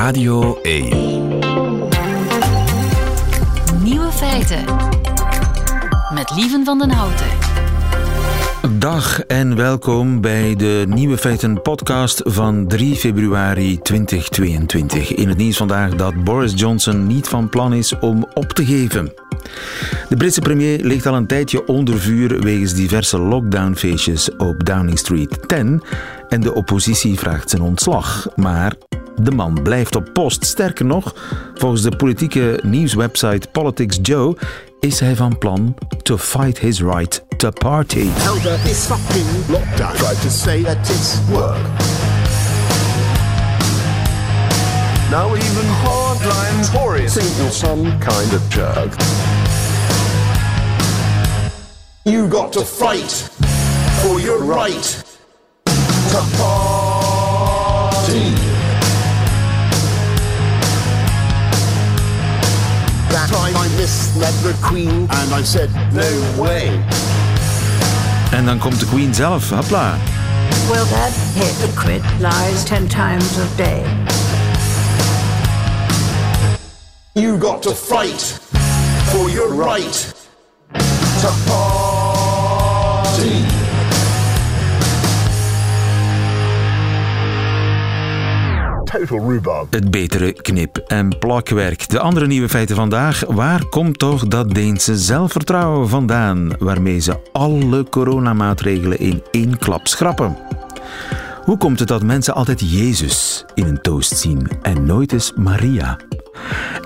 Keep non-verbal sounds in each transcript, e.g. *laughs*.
Radio 1. Nieuwe feiten. Met Lieven van den Houten. Dag en welkom bij de Nieuwe Feiten podcast van 3 februari 2022. In het nieuws vandaag dat Boris Johnson niet van plan is om op te geven. De Britse premier ligt al een tijdje onder vuur wegens diverse lockdownfeestjes op Downing Street 10 en de oppositie vraagt zijn ontslag. Maar de man blijft op post. Sterker nog, volgens de politieke nieuwswebsite Politics Joe is hij van plan to fight his right to party. Elder is fucking lockdown. Try to say that it's work. Now even hardline Tories you're some kind of jerk. You got to fight for your right to party. That time I misled the Queen and I said no way. En dan komt de Queen zelf, hopla. Well, that hypocrite lies ten times a day. You got to fight for your right to party. Het betere knip- en plakwerk. De andere nieuwe feiten vandaag. Waar komt toch dat Deense zelfvertrouwen vandaan, waarmee ze alle coronamaatregelen in één klap schrappen? Hoe komt het dat mensen altijd Jezus in een toast zien en nooit eens Maria?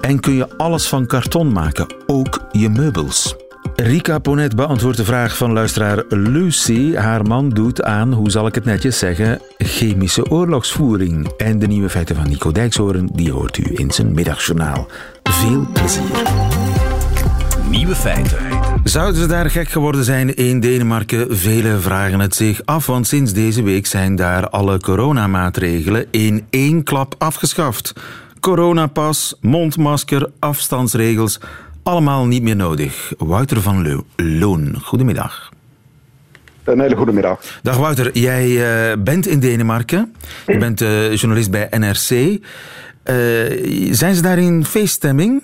En kun je alles van karton maken, ook je meubels? Rika Ponet beantwoordt de vraag van luisteraar Lucy. Haar man doet aan, hoe zal ik het netjes zeggen, chemische oorlogsvoering. En de nieuwe feiten van Nico Dijkshoorn, die hoort u in zijn middagjournaal. Veel plezier. Nieuwe feiten. Zouden ze daar gek geworden zijn in Denemarken? Velen vragen het zich af, want sinds deze week zijn daar alle coronamaatregelen in één klap afgeschaft. Coronapas, mondmasker, afstandsregels, allemaal niet meer nodig. Wouter van Loo- Loon, goedemiddag. Een hele goede middag. Dag Wouter, jij eh, bent in Denemarken. Je bent eh, journalist bij NRC. Eh, zijn ze daar in feeststemming?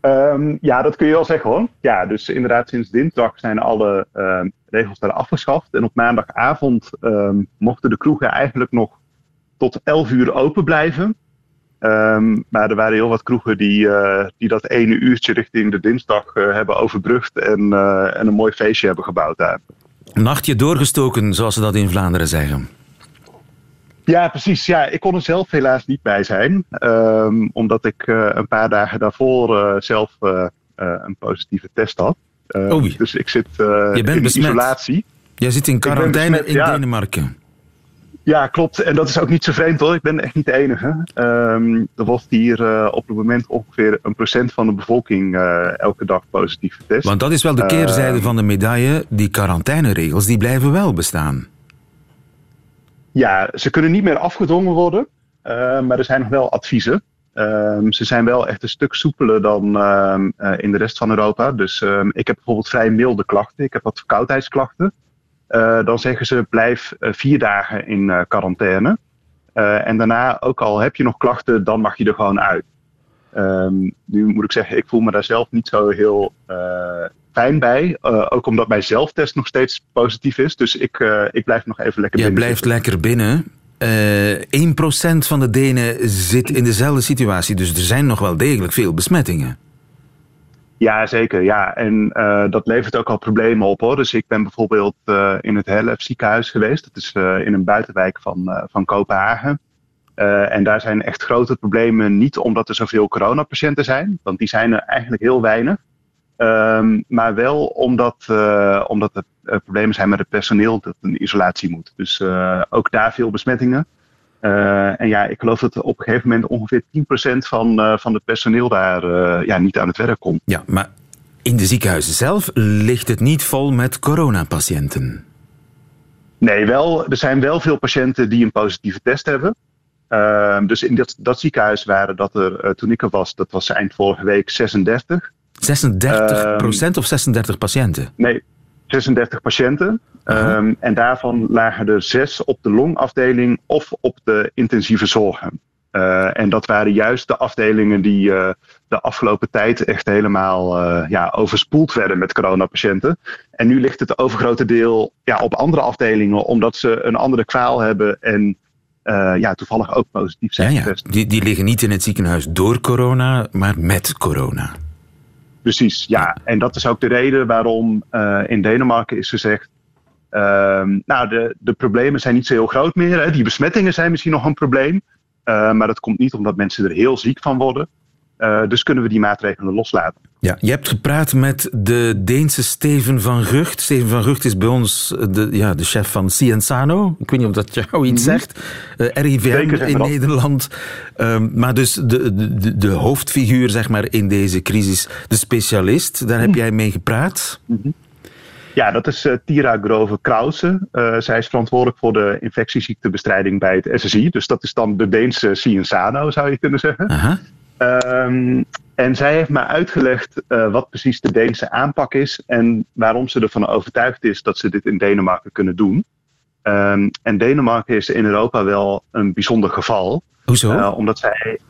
Ehm, ja, dat kun je wel zeggen hoor. Ja, dus inderdaad, sinds dinsdag zijn alle ehm, regels daar afgeschaft. En op maandagavond ehm, mochten de kroegen eigenlijk nog tot 11 uur open blijven. Ehm, maar er waren heel wat kroegen die, eh, die dat ene uurtje richting de dinsdag eh, hebben overbrugd. En, eh, en een mooi feestje hebben gebouwd daar. Nachtje doorgestoken, zoals ze dat in Vlaanderen zeggen. Ja, precies. Ja, ik kon er zelf helaas niet bij zijn. ehm, omdat ik een paar dagen daarvoor zelf een positieve test had. Ehm. Dus ik zit Je bent in besmet. isolatie. Jij zit in quarantaine besmet, in ja. Denemarken. Ja, klopt. En dat is ook niet zo vreemd hoor. Ik ben echt niet de enige. Ehm, er wordt hier eh, op het moment ongeveer een procent van de bevolking eh, elke dag positief getest. Want dat is wel de keerzijde Ehm. van de medaille. Die quarantaineregels die blijven wel bestaan. Ja, ze kunnen niet meer afgedwongen worden, eh, maar er zijn nog wel adviezen. Ehm, ze zijn wel echt een stuk soepeler dan in de rest van Europa. Dus ik heb bijvoorbeeld vrij milde klachten. Ik heb wat verkoudheidsklachten. Eh, dan zeggen ze blijf eh, vier dagen in eh, quarantaine. En daarna, ook al heb je nog klachten, dan mag je er gewoon uit. Ehm, nu moet ik zeggen, ik voel me daar zelf niet zo heel fijn bij. Ook omdat mijn zelftest nog steeds positief is. Dus ik, ik blijf nog even lekker Jij binnen blijft zitten. lekker binnen. Eh 1% van de Denen zit in dezelfde situatie. Dus er zijn nog wel degelijk veel besmettingen. Ja, zeker. Ja. En eh, dat levert ook al problemen op hoor. Dus ik ben bijvoorbeeld eh, in het Hellef ziekenhuis geweest. Dat is eh, in een buitenwijk van, van Kopenhagen. En daar zijn echt grote problemen. Niet omdat er zoveel coronapatiënten zijn, want die zijn er eigenlijk heel weinig. Ehm, maar wel omdat, omdat er problemen zijn met het personeel dat in isolatie moet. Dus ook daar veel besmettingen. Eh, en ja, ik geloof dat op een gegeven moment ongeveer 10% van, eh, van het personeel daar eh, ja, niet aan het werk komt. Ja, maar in de ziekenhuizen zelf ligt het niet vol met coronapatiënten. Nee, wel, er zijn wel veel patiënten die een positieve test hebben. Ehm, dus in dat, dat ziekenhuis waren dat er, toen ik er was, dat was eind vorige week 36. 36% of 36 patiënten? Nee, 36 patiënten. Aha. Ehm, en daarvan lagen er zes op de longafdeling of op de intensieve zorgen. Uh, en dat waren juist de afdelingen die uh, de afgelopen tijd echt helemaal uh, ja, overspoeld werden met coronapatiënten. En nu ligt het overgrote deel ja, op andere afdelingen, omdat ze een andere kwaal hebben en ja, toevallig ook positief zijn. Ja, ja. Die, die liggen niet in het ziekenhuis door corona, maar met corona. Precies, ja. En dat is ook de reden waarom in Denemarken is gezegd. Ehm, nou, de, de problemen zijn niet zo heel groot meer. Hè. Die besmettingen zijn misschien nog een probleem. Uh, maar dat komt niet omdat mensen er heel ziek van worden. Uh, dus kunnen we die maatregelen loslaten. Ja, je hebt gepraat met de Deense Steven van Gucht. Steven van Gucht is bij ons de, ja, de chef van Cienzano. Ik weet niet of dat jou iets -hmm. zegt. Uh, RIVM in Nederland. Um, maar dus de, de, de, hoofdfiguur zeg maar, in deze crisis, de specialist, daar heb mm -hmm. jij mee gepraat. Mm -hmm. Ja, dat is uh, Tira Grove Krause. Uh, zij is verantwoordelijk voor de infectieziektebestrijding bij het SSI. Dus dat is dan de Deense Cienzano, zou je kunnen zeggen. Uh -huh. Um, en zij heeft mij uitgelegd uh, wat precies de Deense aanpak is en waarom ze ervan overtuigd is dat ze dit in Denemarken kunnen doen. Um, en Denemarken is in Europa wel een bijzonder geval. Hoezo? omdat zij.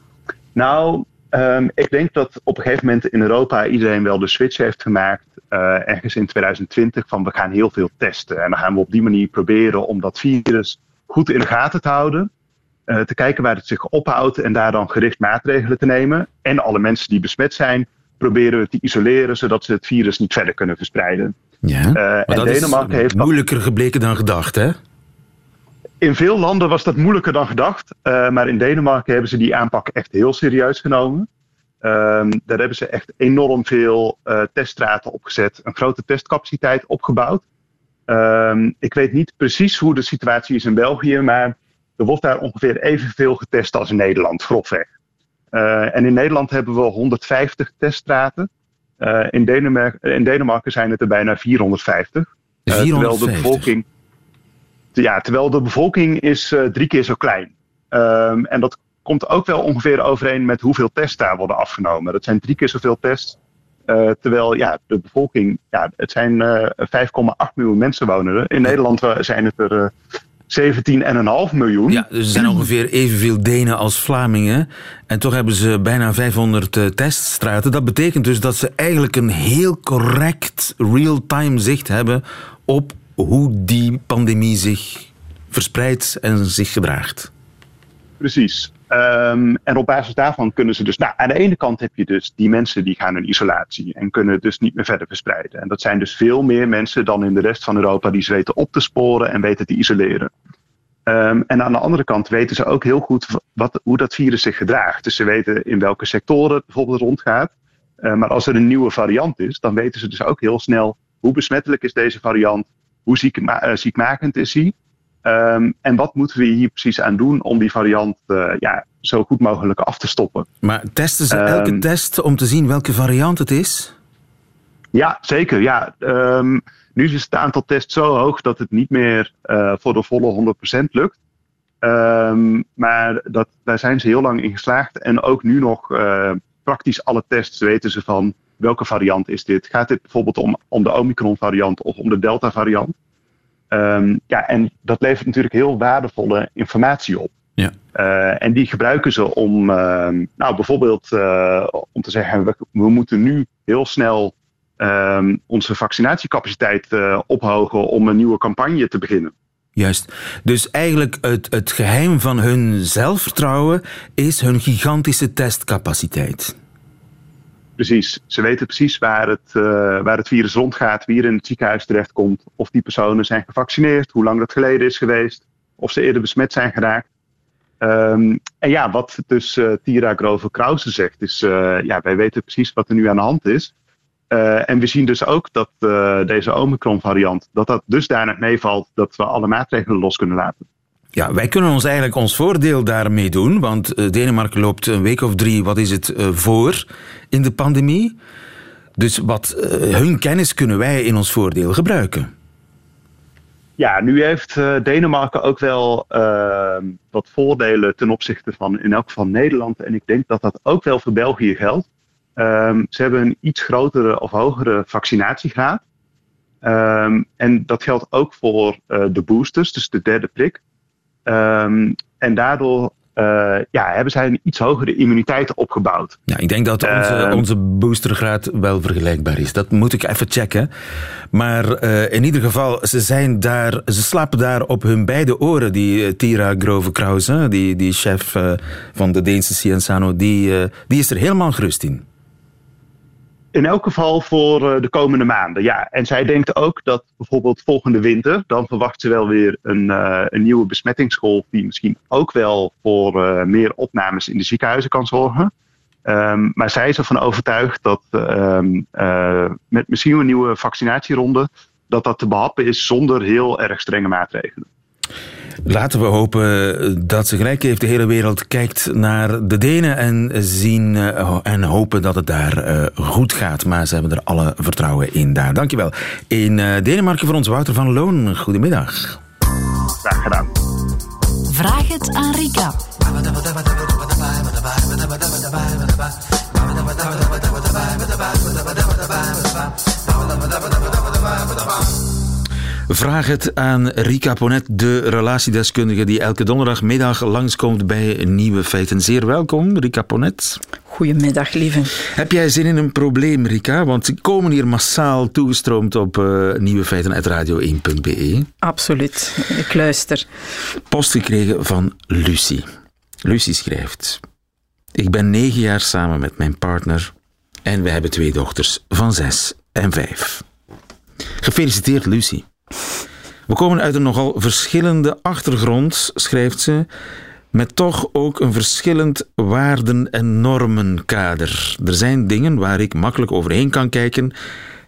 Nou, um, ik denk dat op een gegeven moment in Europa iedereen wel de switch heeft gemaakt uh, ergens in 2020 van we gaan heel veel testen. En dan gaan we op die manier proberen om dat virus goed in de gaten te houden. Uh, te kijken waar het zich ophoudt en daar dan gericht maatregelen te nemen. En alle mensen die besmet zijn, proberen we te isoleren zodat ze het virus niet verder kunnen verspreiden. Ja, uh, maar en dat Denemarken is heeft moeilijker gebleken dan gedacht, hè? In veel landen was dat moeilijker dan gedacht. maar in Denemarken hebben ze die aanpak echt heel serieus genomen. Um, daar hebben ze echt enorm veel uh, teststraten opgezet, een grote testcapaciteit opgebouwd. Um, ik weet niet precies hoe de situatie is in België, maar er wordt daar ongeveer evenveel getest als in Nederland, grofweg. Uh, en in Nederland hebben we 150 teststraten. Uh, in, Denemarken, in Denemarken zijn het er bijna 450. 450? terwijl de bevolking, ja, terwijl de bevolking is drie keer zo klein. Um, en dat komt ook wel ongeveer overeen met hoeveel tests daar worden afgenomen. Dat zijn drie keer zoveel tests. Uh, terwijl ja, de bevolking, ja, het zijn uh, 5,8 miljoen mensen wonen er. In Nederland zijn het er 17,5 miljoen. Ja, dus er zijn ongeveer evenveel Denen als Vlamingen. En toch hebben ze bijna 500 uh, teststraten. Dat betekent dus dat ze eigenlijk een heel correct real-time zicht hebben op hoe die pandemie zich verspreidt en zich gedraagt. Precies. Um, en op basis daarvan kunnen ze dus. Nou, aan de ene kant heb je dus die mensen die gaan in isolatie en kunnen dus niet meer verder verspreiden. En dat zijn dus veel meer mensen dan in de rest van Europa die ze weten op te sporen en weten te isoleren. Um, en aan de andere kant weten ze ook heel goed wat, hoe dat virus zich gedraagt. Dus ze weten in welke sectoren het bijvoorbeeld rondgaat. Uh, maar als er een nieuwe variant is, dan weten ze dus ook heel snel hoe besmettelijk is deze variant, hoe uh, ziekmakend is hij. Um, en wat moeten we hier precies aan doen om die variant uh, ja, zo goed mogelijk af te stoppen? Maar testen ze elke um, test om te zien welke variant het is? Ja, zeker. Ja. Um, nu is het aantal tests zo hoog dat het niet meer uh, voor de volle 100% lukt. maar dat, daar zijn ze heel lang in geslaagd. En ook nu nog uh, praktisch alle tests weten ze van welke variant is dit. Gaat dit bijvoorbeeld om, om de Omicron variant of om de Delta variant? Um, ja, en dat levert natuurlijk heel waardevolle informatie op. Ja. Uh, en die gebruiken ze om, uh, nou, bijvoorbeeld uh, om te zeggen, we, we, moeten nu heel snel um, onze vaccinatiecapaciteit ophogen om een nieuwe campagne te beginnen. Juist. Dus eigenlijk het, het geheim van hun zelfvertrouwen is hun gigantische testcapaciteit. Precies. Ze weten precies waar het, uh, waar het virus rondgaat, wie er in het ziekenhuis terechtkomt, of die personen zijn gevaccineerd, hoe lang dat geleden is geweest, of ze eerder besmet zijn geraakt. Um, en ja, wat dus uh, Tira Grover Krause zegt, is: uh, ja, wij weten precies wat er nu aan de hand is. en we zien dus ook dat deze Omicron-variant, dat dat dusdanig meevalt dat we alle maatregelen los kunnen laten. Ja, wij kunnen ons eigenlijk ons voordeel daarmee doen, want Denemarken loopt een week of drie, wat is het, voor in de pandemie. Dus wat uh, hun kennis kunnen wij in ons voordeel gebruiken. Ja, nu heeft Denemarken ook wel uh, wat voordelen ten opzichte van in elk geval Nederland. En ik denk dat dat ook wel voor België geldt. Um, ze hebben een iets grotere of hogere vaccinatiegraad. Um, en dat geldt ook voor de boosters, dus de derde prik. Um, en daardoor eh, ja, hebben zij een iets hogere immuniteit opgebouwd. Ja, ik denk dat onze, Ehm. onze boostergraad wel vergelijkbaar is. Dat moet ik even checken. Maar eh, in ieder geval, ze, zijn daar, ze slapen daar op hun beide oren. Die eh, Tira Grove Krause, die, die chef van de Deense Cienzano, die, die is er helemaal gerust in. In elk geval voor eh, de komende maanden, ja. En zij denkt ook dat bijvoorbeeld volgende winter, dan verwacht ze wel weer een, eh, een nieuwe besmettingsgolf die misschien ook wel voor eh, meer opnames in de ziekenhuizen kan zorgen. Ehm, maar zij is ervan overtuigd dat ehm, eh, met misschien een nieuwe vaccinatieronde, dat dat te behappen is zonder heel erg strenge maatregelen. Laten we hopen dat ze gelijk heeft. De hele wereld kijkt naar de Denen en, zien, eh, en hopen dat het daar eh, goed gaat. Maar ze hebben er alle vertrouwen in daar. Dankjewel. In eh, Denemarken voor ons Wouter van Loon. Goedemiddag. Graag gedaan. Vraag het aan Rika. Vraag het aan Rika Ponet, de relatiedeskundige die elke donderdagmiddag langskomt bij Nieuwe Feiten. Zeer welkom, Rika Ponet. Goedemiddag, lieve. Heb jij zin in een probleem, Rika? Want ze komen hier massaal toegestroomd op uh, nieuwefeiten.radio1.be. Absoluut, ik luister. Post gekregen van Lucie. Lucie schrijft... Ik ben negen jaar samen met mijn partner en we hebben twee dochters van zes en vijf. Gefeliciteerd, Lucie. We komen uit een nogal verschillende achtergrond, schrijft ze, met toch ook een verschillend waarden- en normenkader. Er zijn dingen waar ik makkelijk overheen kan kijken.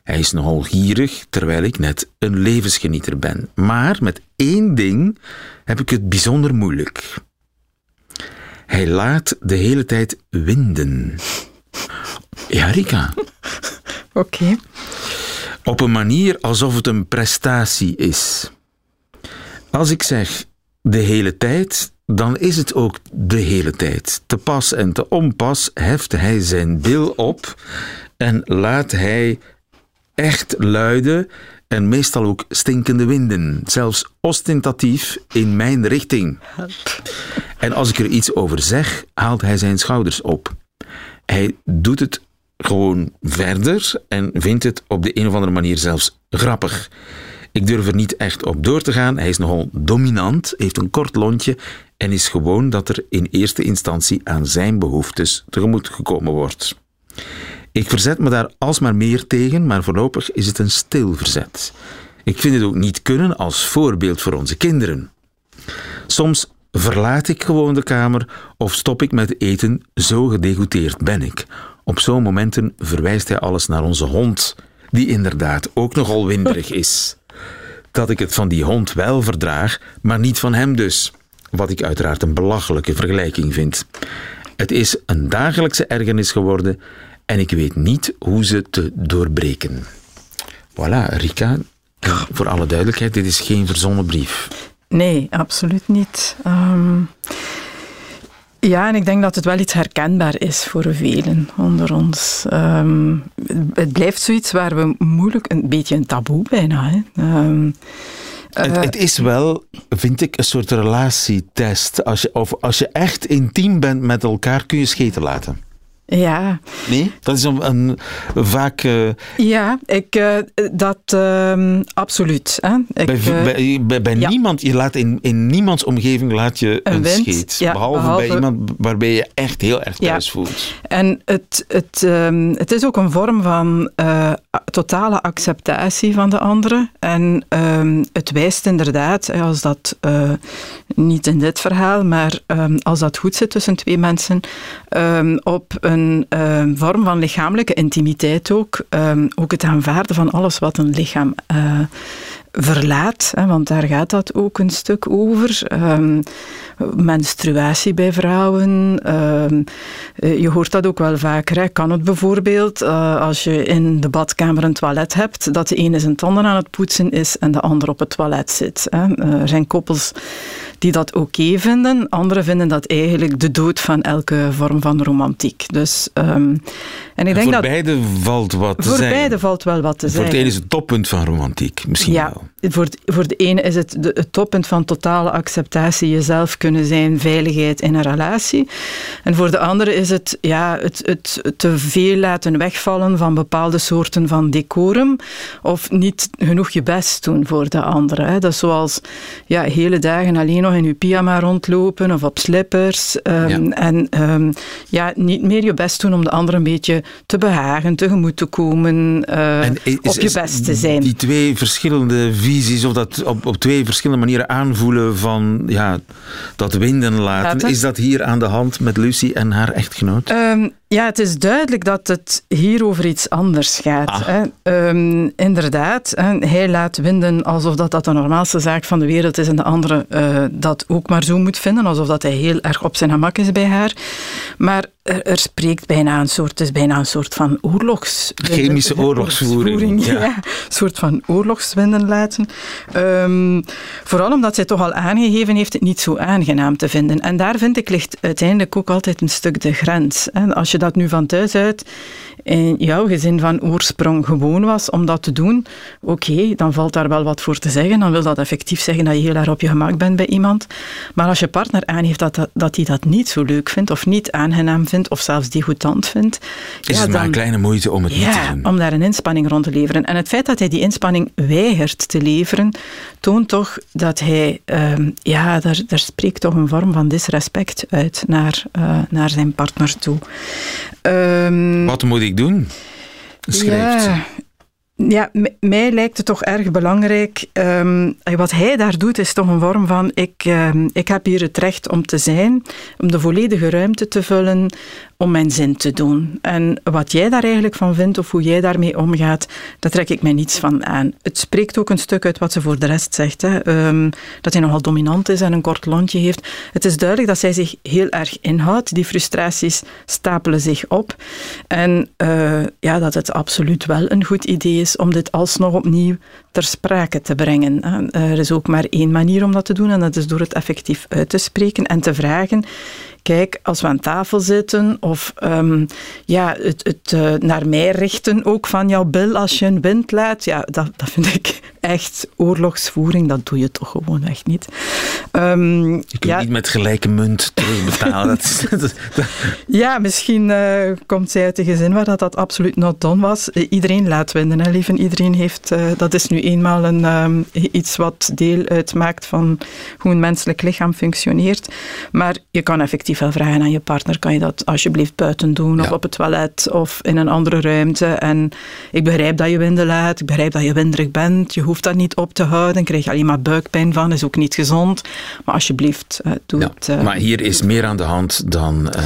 Hij is nogal gierig, terwijl ik net een levensgenieter ben. Maar met één ding heb ik het bijzonder moeilijk. Hij laat de hele tijd winden. Ja, Rika. *laughs* Oké. Op een manier alsof het een prestatie is. Als ik zeg de hele tijd, dan is het ook de hele tijd. Te pas en te onpas heft hij zijn bil op en laat hij echt luide en meestal ook stinkende winden, zelfs ostentatief in mijn richting. En als ik er iets over zeg, haalt hij zijn schouders op. Hij doet het gewoon verder en vindt het op de een of andere manier zelfs grappig. Ik durf er niet echt op door te gaan. Hij is nogal dominant, heeft een kort lontje en is gewoon dat er in eerste instantie aan zijn behoeftes tegemoet gekomen wordt. Ik verzet me daar alsmaar meer tegen, maar voorlopig is het een stil verzet. Ik vind het ook niet kunnen als voorbeeld voor onze kinderen. Soms verlaat ik gewoon de kamer of stop ik met eten, zo gedegoûteerd ben ik. Op zo'n momenten verwijst hij alles naar onze hond, die inderdaad ook nogal winderig *laughs* is. Dat ik het van die hond wel verdraag, maar niet van hem dus. Wat ik uiteraard een belachelijke vergelijking vind. Het is een dagelijkse ergernis geworden en ik weet niet hoe ze te doorbreken. Voilà, Rika, voor alle duidelijkheid, dit is geen verzonnen brief. Nee, absoluut niet. Um, ja, en ik denk dat het wel iets herkenbaar is voor velen onder ons. Um, het blijft zoiets waar we moeilijk, een beetje een taboe bijna. Hè. Um, het, het, is wel, vind ik, een soort relatietest. Als je, of als je echt intiem bent met elkaar, kun je scheten laten. Ja. Nee? Dat is een, een vaak... Uh... Ja, ik, uh, dat uh, absoluut. Hè. Ik, bij bij, bij, bij ja. niemand, je laat in, in niemands omgeving laat je een, een wind, scheet. Ja, behalve, behalve, bij iemand waarbij je echt heel erg thuis ja. voelt. En het, het, um, het is ook een vorm van totale acceptatie van de andere. En um, het wijst inderdaad, als dat niet in dit verhaal, maar um, als dat goed zit tussen twee mensen, op een een uh, vorm van lichamelijke intimiteit ook. Um, ook het aanvaarden van alles wat een lichaam uh, verlaat, hè, want daar gaat dat ook een stuk over. Um, menstruatie bij vrouwen. Um, je hoort dat ook wel vaker. Hè. Kan het bijvoorbeeld, uh, als je in de badkamer een toilet hebt, dat de ene zijn tanden aan het poetsen is en de ander op het toilet zit. Hè. er zijn koppels die dat oké vinden. Anderen vinden dat eigenlijk de dood van elke vorm van romantiek. Dus, um, en ik denk voor dat, beide valt wat te voor zeggen. Voor beide valt wel wat te zeggen. Voor het ene is het toppunt van romantiek, misschien ja, wel. Voor, voor de ene is het de, het toppunt van totale acceptatie, jezelf kunnen zijn, veiligheid in een relatie. En voor de andere is het, ja, het, het te veel laten wegvallen van bepaalde soorten van decorum of niet genoeg je best doen voor de andere. Hè. Dat is zoals ja, hele dagen alleen nog in je pyjama rondlopen of op slippers um, en um, ja, niet meer je best doen om de ander een beetje te behagen, tegemoet te komen, uh, is, op je best te zijn. Die twee verschillende visies of dat op, op twee verschillende manieren aanvoelen van ja, dat winden laten, is dat hier aan de hand met Lucy en haar echtgenoot? Um, ja, het is duidelijk dat het hier over iets anders gaat. Ah. Hè. Um, inderdaad, hè, hij laat winden alsof dat, dat de normaalste zaak van de wereld is en de andere uh, dat ook maar zo moet vinden, alsof dat hij heel erg op zijn gemak is bij haar. Maar er, er spreekt bijna een soort, het is bijna een soort van oorlogs... Chemische oorlogsvoering. Ja. ja. een soort van oorlogswinden laten. Um, vooral omdat zij toch al aangegeven heeft het niet zo aangenaam te vinden. En daar vind ik ligt uiteindelijk ook altijd een stuk de grens. Als je dat nu van thuis uit in jouw gezin van oorsprong gewoon was om dat te doen, oké, dan valt daar wel wat voor te zeggen. Dan wil dat effectief zeggen dat je heel erg op je gemak bent bij iemand. Maar als je partner aangeeft dat, dat, dat hij dat niet zo leuk vindt, of niet aangenaam vindt, of zelfs degoutant vindt... Is ja, het maar een kleine moeite om het ja, niet te doen? om daar een inspanning rond te leveren. En het feit dat hij die inspanning weigert te leveren, toont toch dat hij... Uh, ja, daar, daar spreekt toch een vorm van disrespect uit naar, uh, naar zijn partner toe. Um, Wat moet ik doen? Schrijft ja, ja, mij lijkt het toch erg belangrijk. Um, wat hij daar doet, is toch een vorm van: ik, um, ik heb hier het recht om te zijn, om de volledige ruimte te vullen, om mijn zin te doen. En wat jij daar eigenlijk van vindt of hoe jij daarmee omgaat, daar trek ik mij niets van aan. Het spreekt ook een stuk uit wat ze voor de rest zegt. Hè. Um, dat hij nogal dominant is en een kort lontje heeft. Het is duidelijk dat zij zich heel erg inhoudt. Die frustraties stapelen zich op. En uh, ja, dat het absoluut wel een goed idee is om dit alsnog opnieuw ter sprake te brengen. Er is ook maar één manier om dat te doen en dat is door het effectief uit te spreken en te vragen kijk, als we aan tafel zitten of um, ja, het, het uh, naar mij richten ook van jouw bil als je een wind laat, ja, dat, dat vind ik *laughs* echt oorlogsvoering. Dat doe je toch gewoon echt niet. Um, je kunt ja, niet met gelijke munt terugbetalen. *laughs* ja, misschien uh, komt zij uit een gezin waar dat, dat absoluut not done was. Iedereen laat winden, hè, lieve. Iedereen heeft, uh, dat is nu eenmaal een, um, iets wat deel uitmaakt van hoe een menselijk lichaam functioneert. Maar je kan effectief wel vragen aan je partner, kan je dat alsjeblieft buiten doen of op het toilet of in een andere ruimte. En ik begrijp dat je winden laat, ik begrijp dat je winderig bent, je hoeft dat niet op te houden, krijg je alleen maar buikpijn van, is ook niet gezond. Maar alsjeblieft, uh, doe ja, het. Uh, maar hier is meer aan de hand dan... Uh...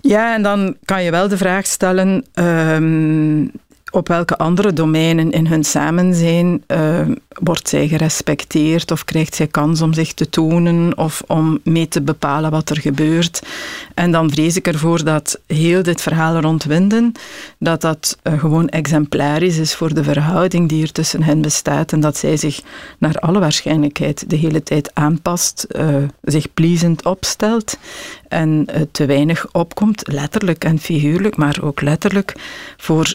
Ja, en dan kan je wel de vraag stellen... Um, op welke andere domeinen in hun samenzijn uh, wordt zij gerespecteerd of krijgt zij kans om zich te tonen of om mee te bepalen wat er gebeurt. En dan vrees ik ervoor dat heel dit verhaal rond Winden, dat dat uh, gewoon exemplarisch is voor de verhouding die er tussen hen bestaat en dat zij zich naar alle waarschijnlijkheid de hele tijd aanpast, uh, zich pleasend opstelt en te weinig opkomt, letterlijk en figuurlijk, maar ook letterlijk, voor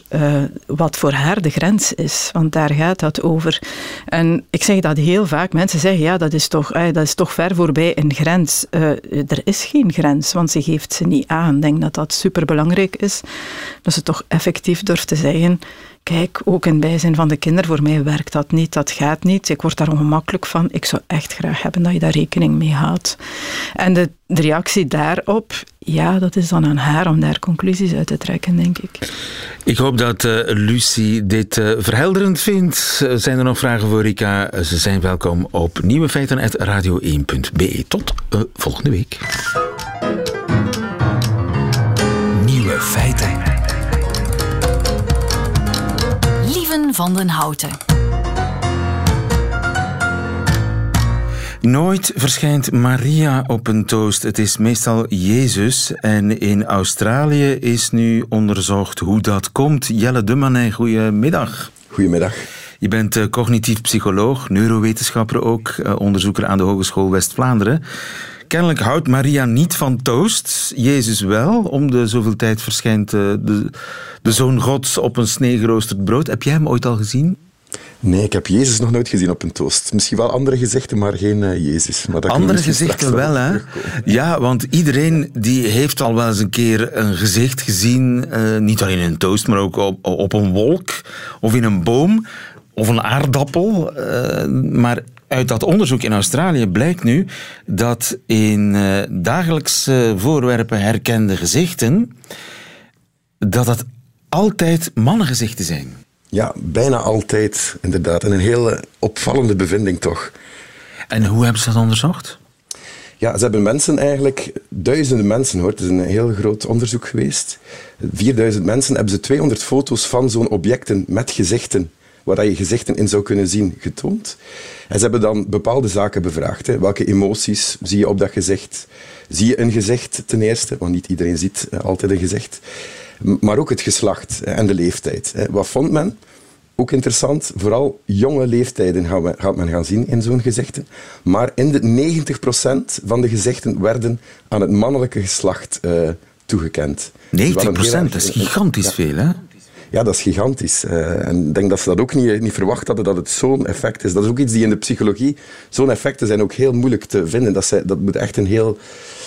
wat voor haar de grens is. Want daar gaat dat over. En ik zeg dat heel vaak. Mensen zeggen, ja, dat is toch, dat is toch ver voorbij een grens. Uh, er is geen grens, want ze geeft ze niet aan. Ik denk dat dat superbelangrijk is. Dat ze toch effectief durft te zeggen kijk, ook in bijzijn van de kinderen, voor mij werkt dat niet, dat gaat niet. Ik word daar ongemakkelijk van. Ik zou echt graag hebben dat je daar rekening mee houdt. En de, de reactie daarop, ja, dat is dan aan haar om daar conclusies uit te trekken, denk ik. Ik hoop dat uh, Lucie dit uh, verhelderend vindt. Uh, zijn er nog vragen voor Rika? Ze zijn welkom op nieuwefeiten.radio1.be. Tot volgende week. Nieuwe feiten. Van den Houten. Nooit verschijnt Maria op een toast. Het is meestal Jezus. En in Australië is nu onderzocht hoe dat komt. Jelle Dummanet, goedemiddag. Goedemiddag. Je bent eh, cognitief psycholoog, neurowetenschapper ook, eh, onderzoeker aan de Hogeschool West-Vlaanderen. Kennelijk houdt Maria niet van toast, Jezus wel. Om de zoveel tijd verschijnt eh, de, de Zoon Gods op een sneegeroosterd brood. Heb jij hem ooit al gezien? Nee, ik heb Jezus nog nooit gezien op een toast. Misschien wel andere gezichten, maar geen uh, Jezus. Maar dat andere gezichten wel, hè? Ja, want iedereen die heeft al wel eens een keer een gezicht gezien. Uh, niet alleen in een toast, maar ook op, op een wolk of in een boom of een aardappel. Uh, maar uit dat onderzoek in Australië blijkt nu dat in dagelijkse voorwerpen herkende gezichten, dat dat altijd mannengezichten zijn. Ja, bijna altijd, inderdaad. En een hele opvallende bevinding toch. En hoe hebben ze dat onderzocht? Ja, ze hebben mensen eigenlijk, duizenden mensen hoor, het is een heel groot onderzoek geweest. 4000 mensen hebben ze 200 foto's van zo'n objecten met gezichten, waar je gezichten in zou kunnen zien, getoond. En ze hebben dan bepaalde zaken bevraagd. Hè. Welke emoties zie je op dat gezicht? Zie je een gezicht ten eerste, want niet iedereen ziet eh, altijd een gezicht maar ook het geslacht en de leeftijd. Wat vond men? Ook interessant, vooral jonge leeftijden gaat men gaan zien in zo'n gezichten. Maar in de 90% van de gezichten werden aan het mannelijke geslacht uh, toegekend. 90%, dus dat is gigantisch veel, hè? Ja, dat is gigantisch. Uh, en ik denk dat ze dat ook niet, niet verwacht hadden, dat het zo'n effect is. Dat is ook iets die in de psychologie... Zo'n effecten zijn ook heel moeilijk te vinden. Dat, zij, dat moet echt een heel,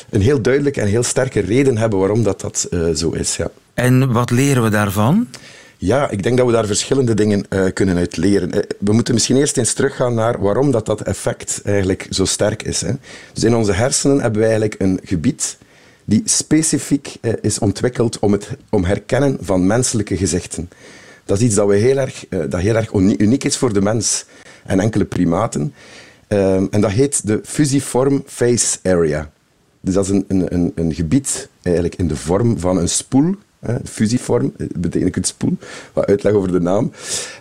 een heel duidelijke en heel sterke reden hebben waarom dat, dat uh, zo is, ja. En wat leren we daarvan? Ja, ik denk dat we daar verschillende dingen uh, kunnen uit leren. We moeten misschien eerst eens teruggaan naar waarom dat, dat effect eigenlijk zo sterk is. Hè. Dus in onze hersenen hebben we eigenlijk een gebied die specifiek uh, is ontwikkeld om het om herkennen van menselijke gezichten. Dat is iets dat, we heel erg, dat heel erg uniek is voor de mens en enkele primaten. Ehm, en dat heet de fusiform face area. Dus dat is een, een, een, gebied eigenlijk in de vorm van een spoel fusievorm, eh, betekent het spoel. Wat uitleg over de naam.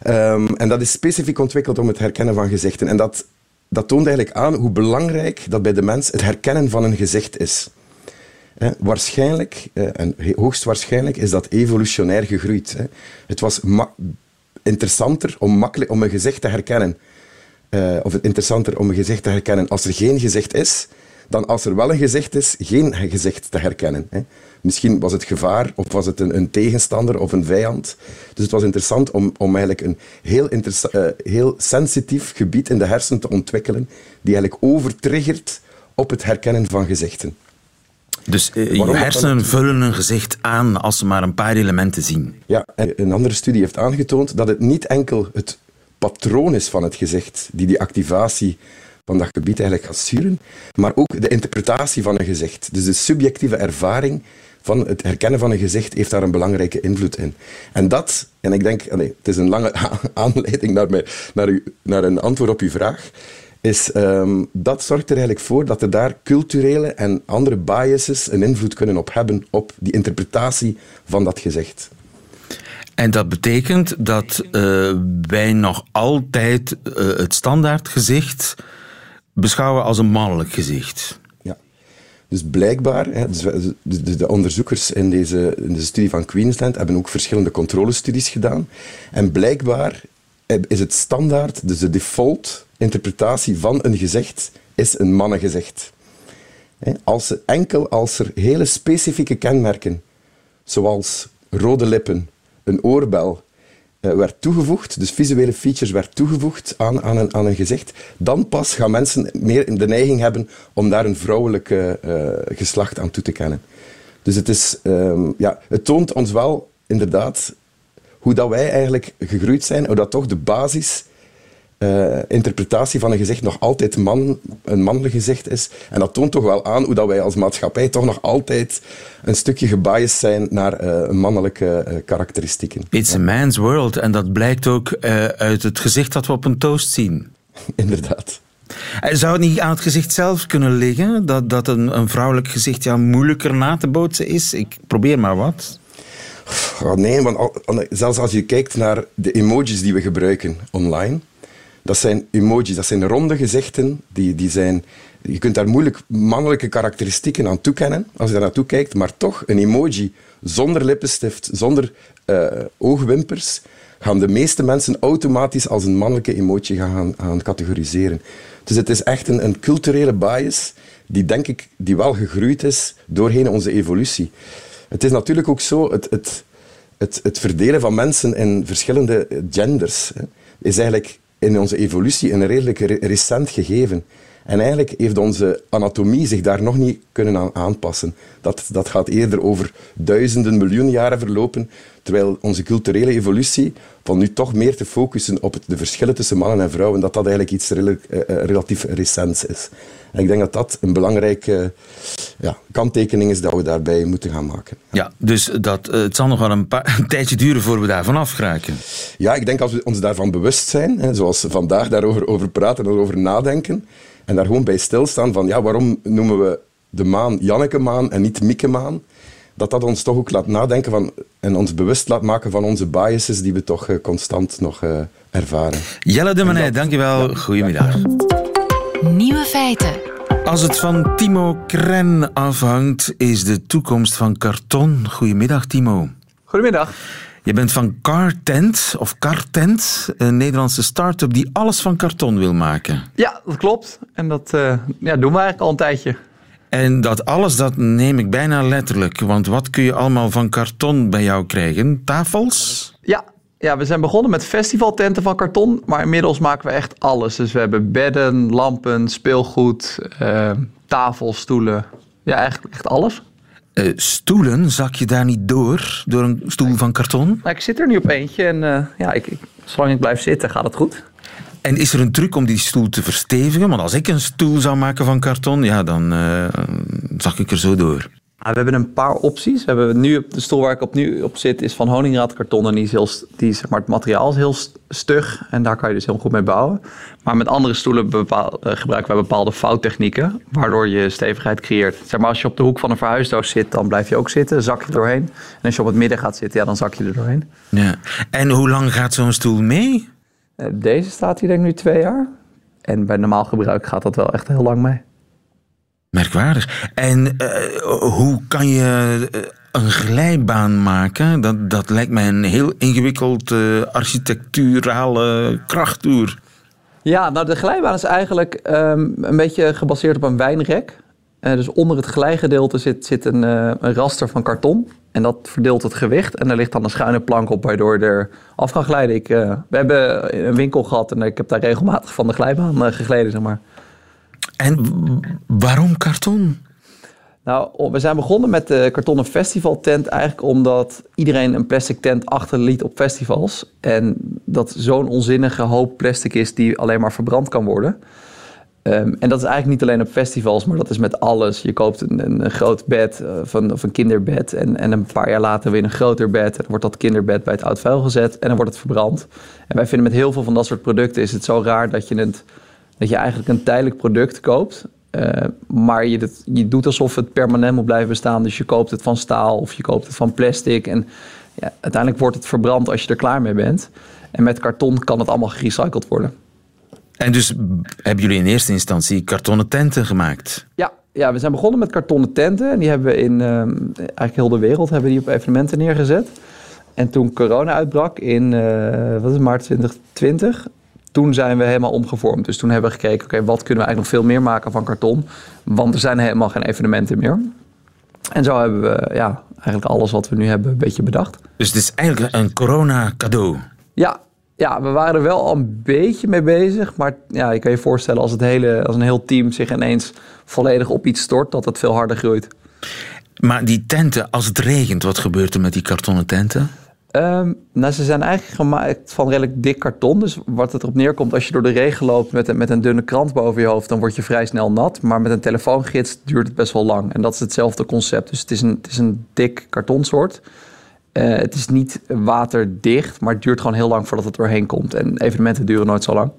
Um, en dat is specifiek ontwikkeld om het herkennen van gezichten. En dat, dat toont eigenlijk aan hoe belangrijk dat bij de mens het herkennen van een gezicht is. Eh, waarschijnlijk, eh, en hoogstwaarschijnlijk, is dat evolutionair gegroeid. Hè. Het was interessanter om, makkelijk, om een gezicht te herkennen. Uh, of interessanter om een gezicht te herkennen als er geen gezicht is, dan als er wel een gezicht is, geen gezicht te herkennen. Hè. Misschien was het gevaar, of was het een, een, tegenstander of een vijand. Dus het was interessant om, om eigenlijk een heel, uh, heel sensitief gebied in de hersenen te ontwikkelen, die eigenlijk overtriggert op het herkennen van gezichten. Dus uh, je hersenen vullen een gezicht aan als ze maar een paar elementen zien. Ja, een andere studie heeft aangetoond dat het niet enkel het patroon is van het gezicht die die activatie van dat gebied eigenlijk gaat sturen, maar ook de interpretatie van een gezicht. Dus de subjectieve ervaring van het herkennen van een gezicht heeft daar een belangrijke invloed in. En dat, en ik denk, nee, het is een lange *laughs* aanleiding naar, mij, naar, u, naar een antwoord op uw vraag, is um, dat zorgt er eigenlijk voor dat er daar culturele en andere biases een invloed kunnen op hebben op die interpretatie van dat gezicht. En dat betekent dat uh, wij nog altijd uh, het standaardgezicht beschouwen als een mannelijk gezicht. Dus blijkbaar, hè, dus de, de, onderzoekers in deze, in deze studie van Queensland hebben ook verschillende controlestudies gedaan. En blijkbaar is het standaard, dus de default interpretatie van een gezicht, is een mannengezicht. Als enkel als er hele specifieke kenmerken, zoals rode lippen, een oorbel, uh, werd toegevoegd, dus visuele features werd toegevoegd aan, aan, een, aan een gezicht, dan pas gaan mensen meer de neiging hebben om daar een vrouwelijke uh, geslacht aan toe te kennen. Dus het, is, um, ja, het toont ons wel inderdaad hoe dat wij eigenlijk gegroeid zijn, hoe dat toch de basis uh, interpretatie van een gezicht nog altijd man, een mannelijk gezicht is. En dat toont toch wel aan hoe dat wij als maatschappij toch nog altijd een stukje gebiased zijn naar uh, mannelijke uh, karakteristieken. It's a man's world. En dat blijkt ook uit het gezicht dat we op een toast zien. *laughs* Inderdaad. Zou het niet aan het gezicht zelf kunnen liggen? Dat, dat een, een vrouwelijk gezicht ja, moeilijker na te bootsen is? Ik probeer maar wat. Oh, nee, want zelfs als je kijkt naar de emojis die we gebruiken online, dat zijn emojis, dat zijn ronde gezichten. Die, die zijn, je kunt daar moeilijk mannelijke karakteristieken aan toekennen als je daar naartoe kijkt, maar toch een emoji zonder lippenstift, zonder uh, oogwimpers, gaan de meeste mensen automatisch als een mannelijke emotie gaan, gaan categoriseren. Dus het is echt een, een culturele bias die, denk ik, die wel gegroeid is doorheen onze evolutie. Het is natuurlijk ook zo, het, het, het, het verdelen van mensen in verschillende genders hè, is eigenlijk in onze evolutie een redelijk recent gegeven. En eigenlijk heeft onze anatomie zich daar nog niet kunnen aan aanpassen. Dat, dat gaat eerder over duizenden, miljoenen jaren verlopen, terwijl onze culturele evolutie van nu toch meer te focussen op de verschillen tussen mannen en vrouwen, dat dat eigenlijk iets eh, eh, relatief recents is. En ik denk dat dat een belangrijke ja, kanttekening is dat we daarbij moeten gaan maken. Ja, dus dat, eh, het zal nog wel een, paar, *laughs* een tijdje duren voor we daarvan afgeraken. Ja, ik denk als we ons daarvan bewust zijn, hè, zoals we vandaag daarover over praten en over nadenken, en daar gewoon bij stilstaan van ja, waarom noemen we de maan Janneke maan en niet Mieke maan? Dat dat ons toch ook laat nadenken van, en ons bewust laat maken van onze biases die we toch uh, constant nog uh, ervaren. Jelle de Manet, dankjewel. Ja, Goedemiddag. Nieuwe feiten. Als het van Timo Kren afhangt, is de toekomst van karton. Goedemiddag, Timo. Goedemiddag. Je bent van Cartent, of Cartent, een Nederlandse start-up die alles van karton wil maken. Ja, dat klopt. En dat uh, ja, doen we eigenlijk al een tijdje. En dat alles, dat neem ik bijna letterlijk. Want wat kun je allemaal van karton bij jou krijgen? Tafels? Ja, ja, we zijn begonnen met festivaltenten van karton, maar inmiddels maken we echt alles. Dus we hebben bedden, lampen, speelgoed, uh, tafels, stoelen. Ja, eigenlijk echt alles. Uh, stoelen, zak je daar niet door, door een stoel van karton? Nou, ik zit er nu op eentje en uh, ja, ik, ik, zolang ik blijf zitten gaat het goed. En is er een truc om die stoel te verstevigen? Want als ik een stoel zou maken van karton, ja, dan uh, zak ik er zo door. We hebben een paar opties. We hebben nu, de stoel waar ik op nu op zit is van honingraadkarton. En die is heel, die, zeg maar, het materiaal is heel stug. En daar kan je dus heel goed mee bouwen. Maar met andere stoelen bepaal, uh, gebruiken wij bepaalde vouwtechnieken. Waardoor je stevigheid creëert. Zeg maar, als je op de hoek van een verhuisdoos zit, dan blijf je ook zitten. Zak je er doorheen. En als je op het midden gaat zitten, ja, dan zak je er doorheen. Ja. En hoe lang gaat zo'n stoel mee? Uh, deze staat hier denk ik nu twee jaar. En bij normaal gebruik gaat dat wel echt heel lang mee. Merkwaardig. En uh, hoe kan je een glijbaan maken? Dat, dat lijkt mij een heel ingewikkeld uh, architecturale krachttoer. Ja, nou de glijbaan is eigenlijk um, een beetje gebaseerd op een wijnrek. Dus onder het glijgedeelte zit, zit een, een raster van karton. En dat verdeelt het gewicht. En er ligt dan een schuine plank op waardoor er af kan glijden. Ik, we hebben een winkel gehad en ik heb daar regelmatig van de glijbaan gegleden, zeg maar. En waarom karton? Nou, we zijn begonnen met de kartonnen festivaltent eigenlijk omdat iedereen een plastic tent achterliet op festivals. En dat zo'n onzinnige hoop plastic is die alleen maar verbrand kan worden. Um, en dat is eigenlijk niet alleen op festivals, maar dat is met alles. Je koopt een, een, groot bed uh, van, of een kinderbed en, en een paar jaar later weer een groter bed. En dan wordt dat kinderbed bij het oud vuil gezet en dan wordt het verbrand. En wij vinden met heel veel van dat soort producten is het zo raar dat je, het, dat je eigenlijk een tijdelijk product koopt. Uh, maar je, dat, je doet alsof het permanent moet blijven bestaan. Dus je koopt het van staal of je koopt het van plastic. En ja, uiteindelijk wordt het verbrand als je er klaar mee bent. En met karton kan het allemaal gerecycled worden. En dus hebben jullie in eerste instantie kartonnen tenten gemaakt? Ja, ja we zijn begonnen met kartonnen tenten. En die hebben we in uh, eigenlijk heel de wereld hebben die op evenementen neergezet. En toen corona uitbrak in uh, wat is het, maart 2020, toen zijn we helemaal omgevormd. Dus toen hebben we gekeken, oké, okay, wat kunnen we eigenlijk nog veel meer maken van karton? Want er zijn helemaal geen evenementen meer. En zo hebben we ja, eigenlijk alles wat we nu hebben een beetje bedacht. Dus het is eigenlijk een corona cadeau? Ja, ja, we waren er wel al een beetje mee bezig. Maar ja, je kan je voorstellen als, het hele, als een heel team zich ineens volledig op iets stort, dat het veel harder groeit. Maar die tenten, als het regent, wat gebeurt er met die kartonnen tenten? Um, nou, ze zijn eigenlijk gemaakt van redelijk dik karton. Dus wat het erop neerkomt, als je door de regen loopt met een, met een dunne krant boven je hoofd, dan word je vrij snel nat. Maar met een telefoongids duurt het best wel lang. En dat is hetzelfde concept. Dus het is een, het is een dik kartonsoort. Uh, het is niet waterdicht, maar het duurt gewoon heel lang voordat het doorheen komt. En evenementen duren nooit zo lang.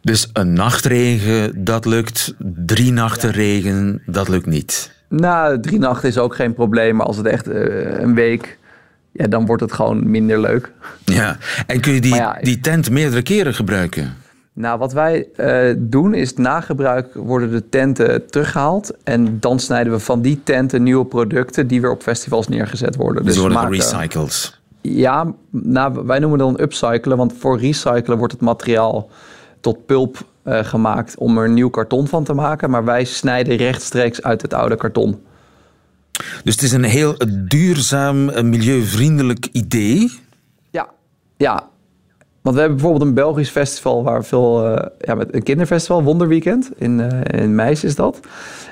Dus een nachtregen, dat lukt. Drie nachten regen, dat lukt niet. Nou, drie nachten is ook geen probleem. Maar als het echt uh, een week ja, dan wordt het gewoon minder leuk. Ja, en kun je die, ja, die tent meerdere keren gebruiken? Nou, wat wij uh, doen is na gebruik worden de tenten teruggehaald. En dan snijden we van die tenten nieuwe producten die weer op festivals neergezet worden. Dus, dus worden gerecycled. Ja, nou, wij noemen dan upcyclen, want voor recyclen wordt het materiaal tot pulp uh, gemaakt om er nieuw karton van te maken. Maar wij snijden rechtstreeks uit het oude karton. Dus het is een heel duurzaam, milieuvriendelijk idee. Ja, ja. Want we hebben bijvoorbeeld een Belgisch festival waar veel, uh, ja, met een kinderfestival, Wonderweekend. In, uh, in Meis is dat.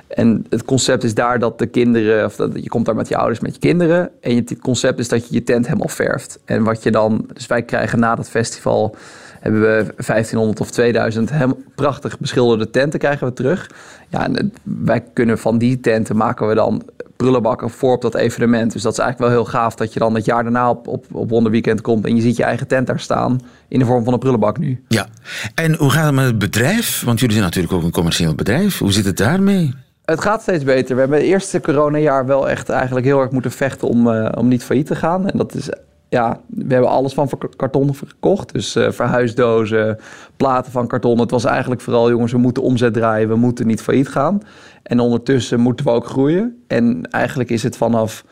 En het concept is daar dat de kinderen, of dat, je komt daar met je ouders, met je kinderen. En het concept is dat je je tent helemaal verft. En wat je dan, dus wij krijgen na dat festival hebben we 1500 of 2000 hem, prachtig beschilderde tenten krijgen we terug. Ja, en wij kunnen van die tenten maken we dan prullenbakken voor op dat evenement. Dus dat is eigenlijk wel heel gaaf dat je dan het jaar daarna op, op, op Wonderweekend komt en je ziet je eigen tent daar staan in de vorm van een prullenbak nu. Ja, en hoe gaat het met het bedrijf? Want jullie zijn natuurlijk ook een commercieel bedrijf. Hoe zit het daarmee? Het gaat steeds beter. We hebben het eerste coronajaar wel echt eigenlijk heel erg moeten vechten om, uh, om niet failliet te gaan. En dat is ja, we hebben alles van karton gekocht. Dus uh, verhuisdozen, platen van karton. Het was eigenlijk vooral, jongens, we moeten omzet draaien. We moeten niet failliet gaan. En ondertussen moeten we ook groeien. En eigenlijk is het vanaf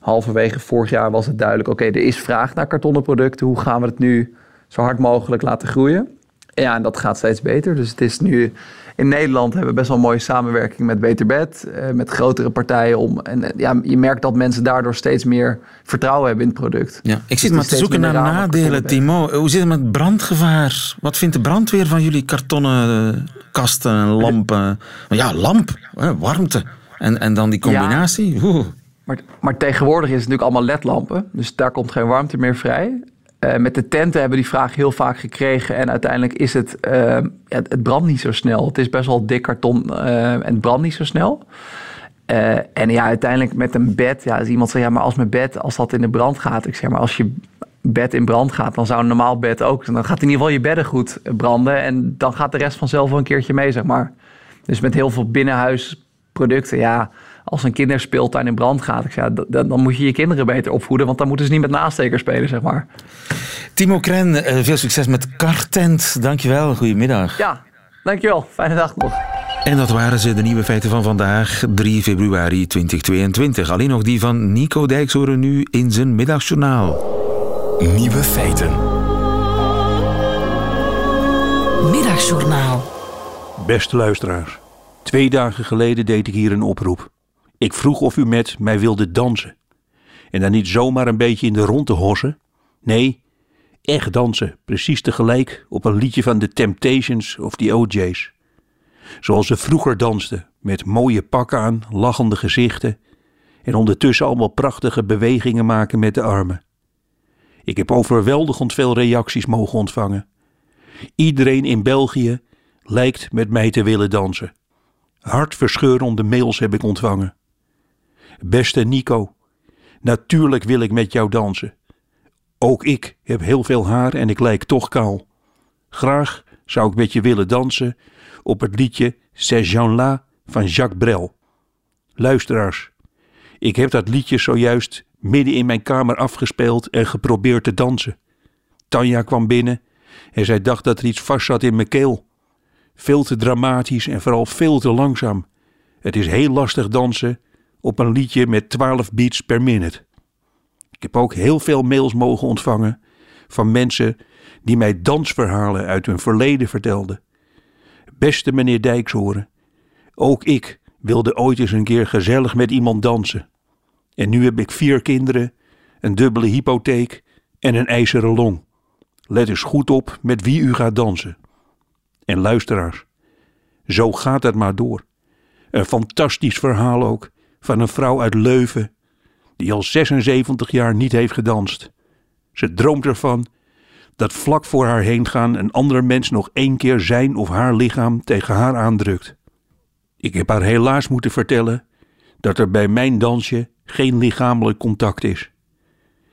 halverwege vorig jaar was het duidelijk... oké, er is vraag naar kartonnen producten. Hoe gaan we het nu zo hard mogelijk laten groeien? Ja, en dat gaat steeds beter. Dus het is nu in Nederland hebben we best wel een mooie samenwerking met Beter Bed, uh, met grotere partijen om. En eh, ja, je merkt dat mensen daardoor steeds meer vertrouwen hebben in het product. Ja, ik zit dus maar te zoeken naar nadelen, Timo. Hoe zit het met brandgevaar? Wat vindt de brandweer van jullie kartonnen eh, kasten en lampen? Ja, lamp, warmte. En, en dan die combinatie. Ja, maar, maar tegenwoordig is het natuurlijk allemaal ledlampen. Dus daar komt geen warmte meer vrij. Uh, met de tenten hebben die vraag heel vaak gekregen. En uiteindelijk is het, uh, ja, het brandt niet zo snel. Het is best wel dik karton uh, en het brandt niet zo snel. en ja, uiteindelijk met een bed. Ja, als iemand zegt, ja, maar als mijn bed, als dat in de brand gaat. Ik zeg maar, als je bed in brand gaat, dan zou een normaal bed ook. Dan gaat in ieder geval je bedden goed branden. En dan gaat de rest vanzelf wel een keertje mee, zeg maar. Dus met heel veel binnenhuisproducten, ja als een kinderspeeltuin in brand gaat, ja, dan moet je je kinderen beter opvoeden, want dan moeten ze niet met nastekers spelen, zeg maar. Timo Kren, eh, veel succes met Kartent. Dankjewel, goedemiddag. Ja, dankjewel. Fijne dag nog. En dat waren ze, de nieuwe feiten van vandaag, 3 februari 2022. Alleen nog die van Nico Dijkshoren nu in zijn middagjournaal. Nieuwe feiten. Middagjournaal. Beste luisteraars, twee dagen geleden deed ik hier een oproep. Ik vroeg of u met mij wilde dansen. En dan niet zomaar een beetje in de rond te hossen. Nee, echt dansen, precies tegelijk op een liedje van The Temptations of The OJ's. Zoals ze vroeger dansten, met mooie pakken aan, lachende gezichten en ondertussen allemaal prachtige bewegingen maken met de armen. Ik heb overweldigend veel reacties mogen ontvangen. Iedereen in België lijkt met mij te willen dansen. Hartverscheurende mails heb ik ontvangen. Beste Nico, natuurlijk wil ik met jou dansen. Ook ik heb heel veel haar en ik lijk toch kaal. Graag zou ik met je willen dansen op het liedje C'est Jean-La van Jacques Brel. Luisteraars, ik heb dat liedje zojuist midden in mijn kamer afgespeeld en geprobeerd te dansen. Tanja kwam binnen en zij dacht dat er iets vast zat in mijn keel. Veel te dramatisch en vooral veel te langzaam. Het is heel lastig dansen op een liedje met 12 beats per minute. Ik heb ook heel veel mails mogen ontvangen van mensen die mij dansverhalen uit hun verleden vertelden. Beste meneer Dijkshoren, ook ik wilde ooit eens een keer gezellig met iemand dansen. En nu heb ik vier kinderen, een dubbele hypotheek en een ijzeren long. Let eens goed op met wie u gaat dansen. En luisteraars, zo gaat het maar door. Een fantastisch verhaal ook van een vrouw uit Leuven die al 76 jaar niet heeft gedanst. Ze droomt ervan dat vlak voor haar heen gaan een andere mens nog één keer zijn of haar lichaam tegen haar aandrukt. Ik heb haar helaas moeten vertellen dat er bij mijn dansje geen lichamelijk contact is.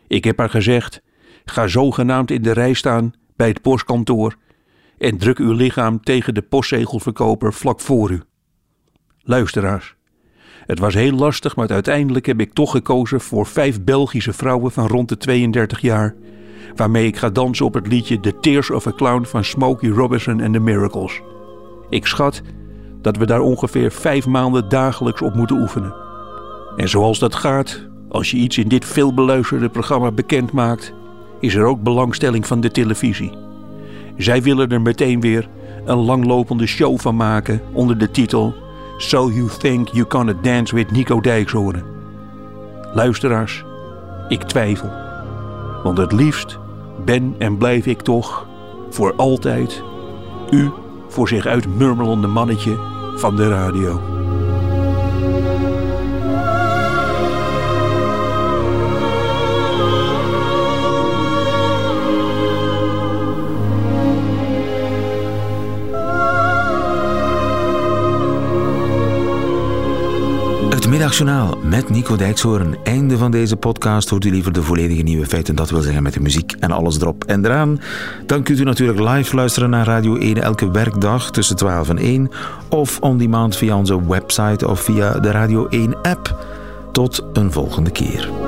Ik heb haar gezegd: ga zogenaamd in de rij staan bij het postkantoor en druk uw lichaam tegen de postzegelverkoper vlak voor u. Luisteraars, het was heel lastig, maar uiteindelijk heb ik toch gekozen voor vijf Belgische vrouwen van rond de 32 jaar, waarmee ik ga dansen op het liedje The Tears of a Clown van Smokey Robinson and the Miracles. Ik schat dat we daar ongeveer vijf maanden dagelijks op moeten oefenen. En zoals dat gaat, Als je iets in dit veelbeluisterde programma bekend maakt, is er ook belangstelling van de televisie. Zij willen er meteen weer een langlopende show van maken onder de titel So You Think You Gonna Dance with Nico Dijkshoorn. Luisteraars, ik twijfel. Want het liefst ben en blijf ik toch voor altijd u voor zich uit murmelende mannetje van de radio. Middagjournaal met Nico Dijkshoorn. Einde van deze podcast. Hoort u liever de volledige nieuwe feiten, dat wil zeggen met de muziek en alles erop en eraan. Dan kunt u natuurlijk live luisteren naar Radio 1 elke werkdag tussen 12 en 1 of on demand via onze website of via de Radio 1 app. Tot een volgende keer.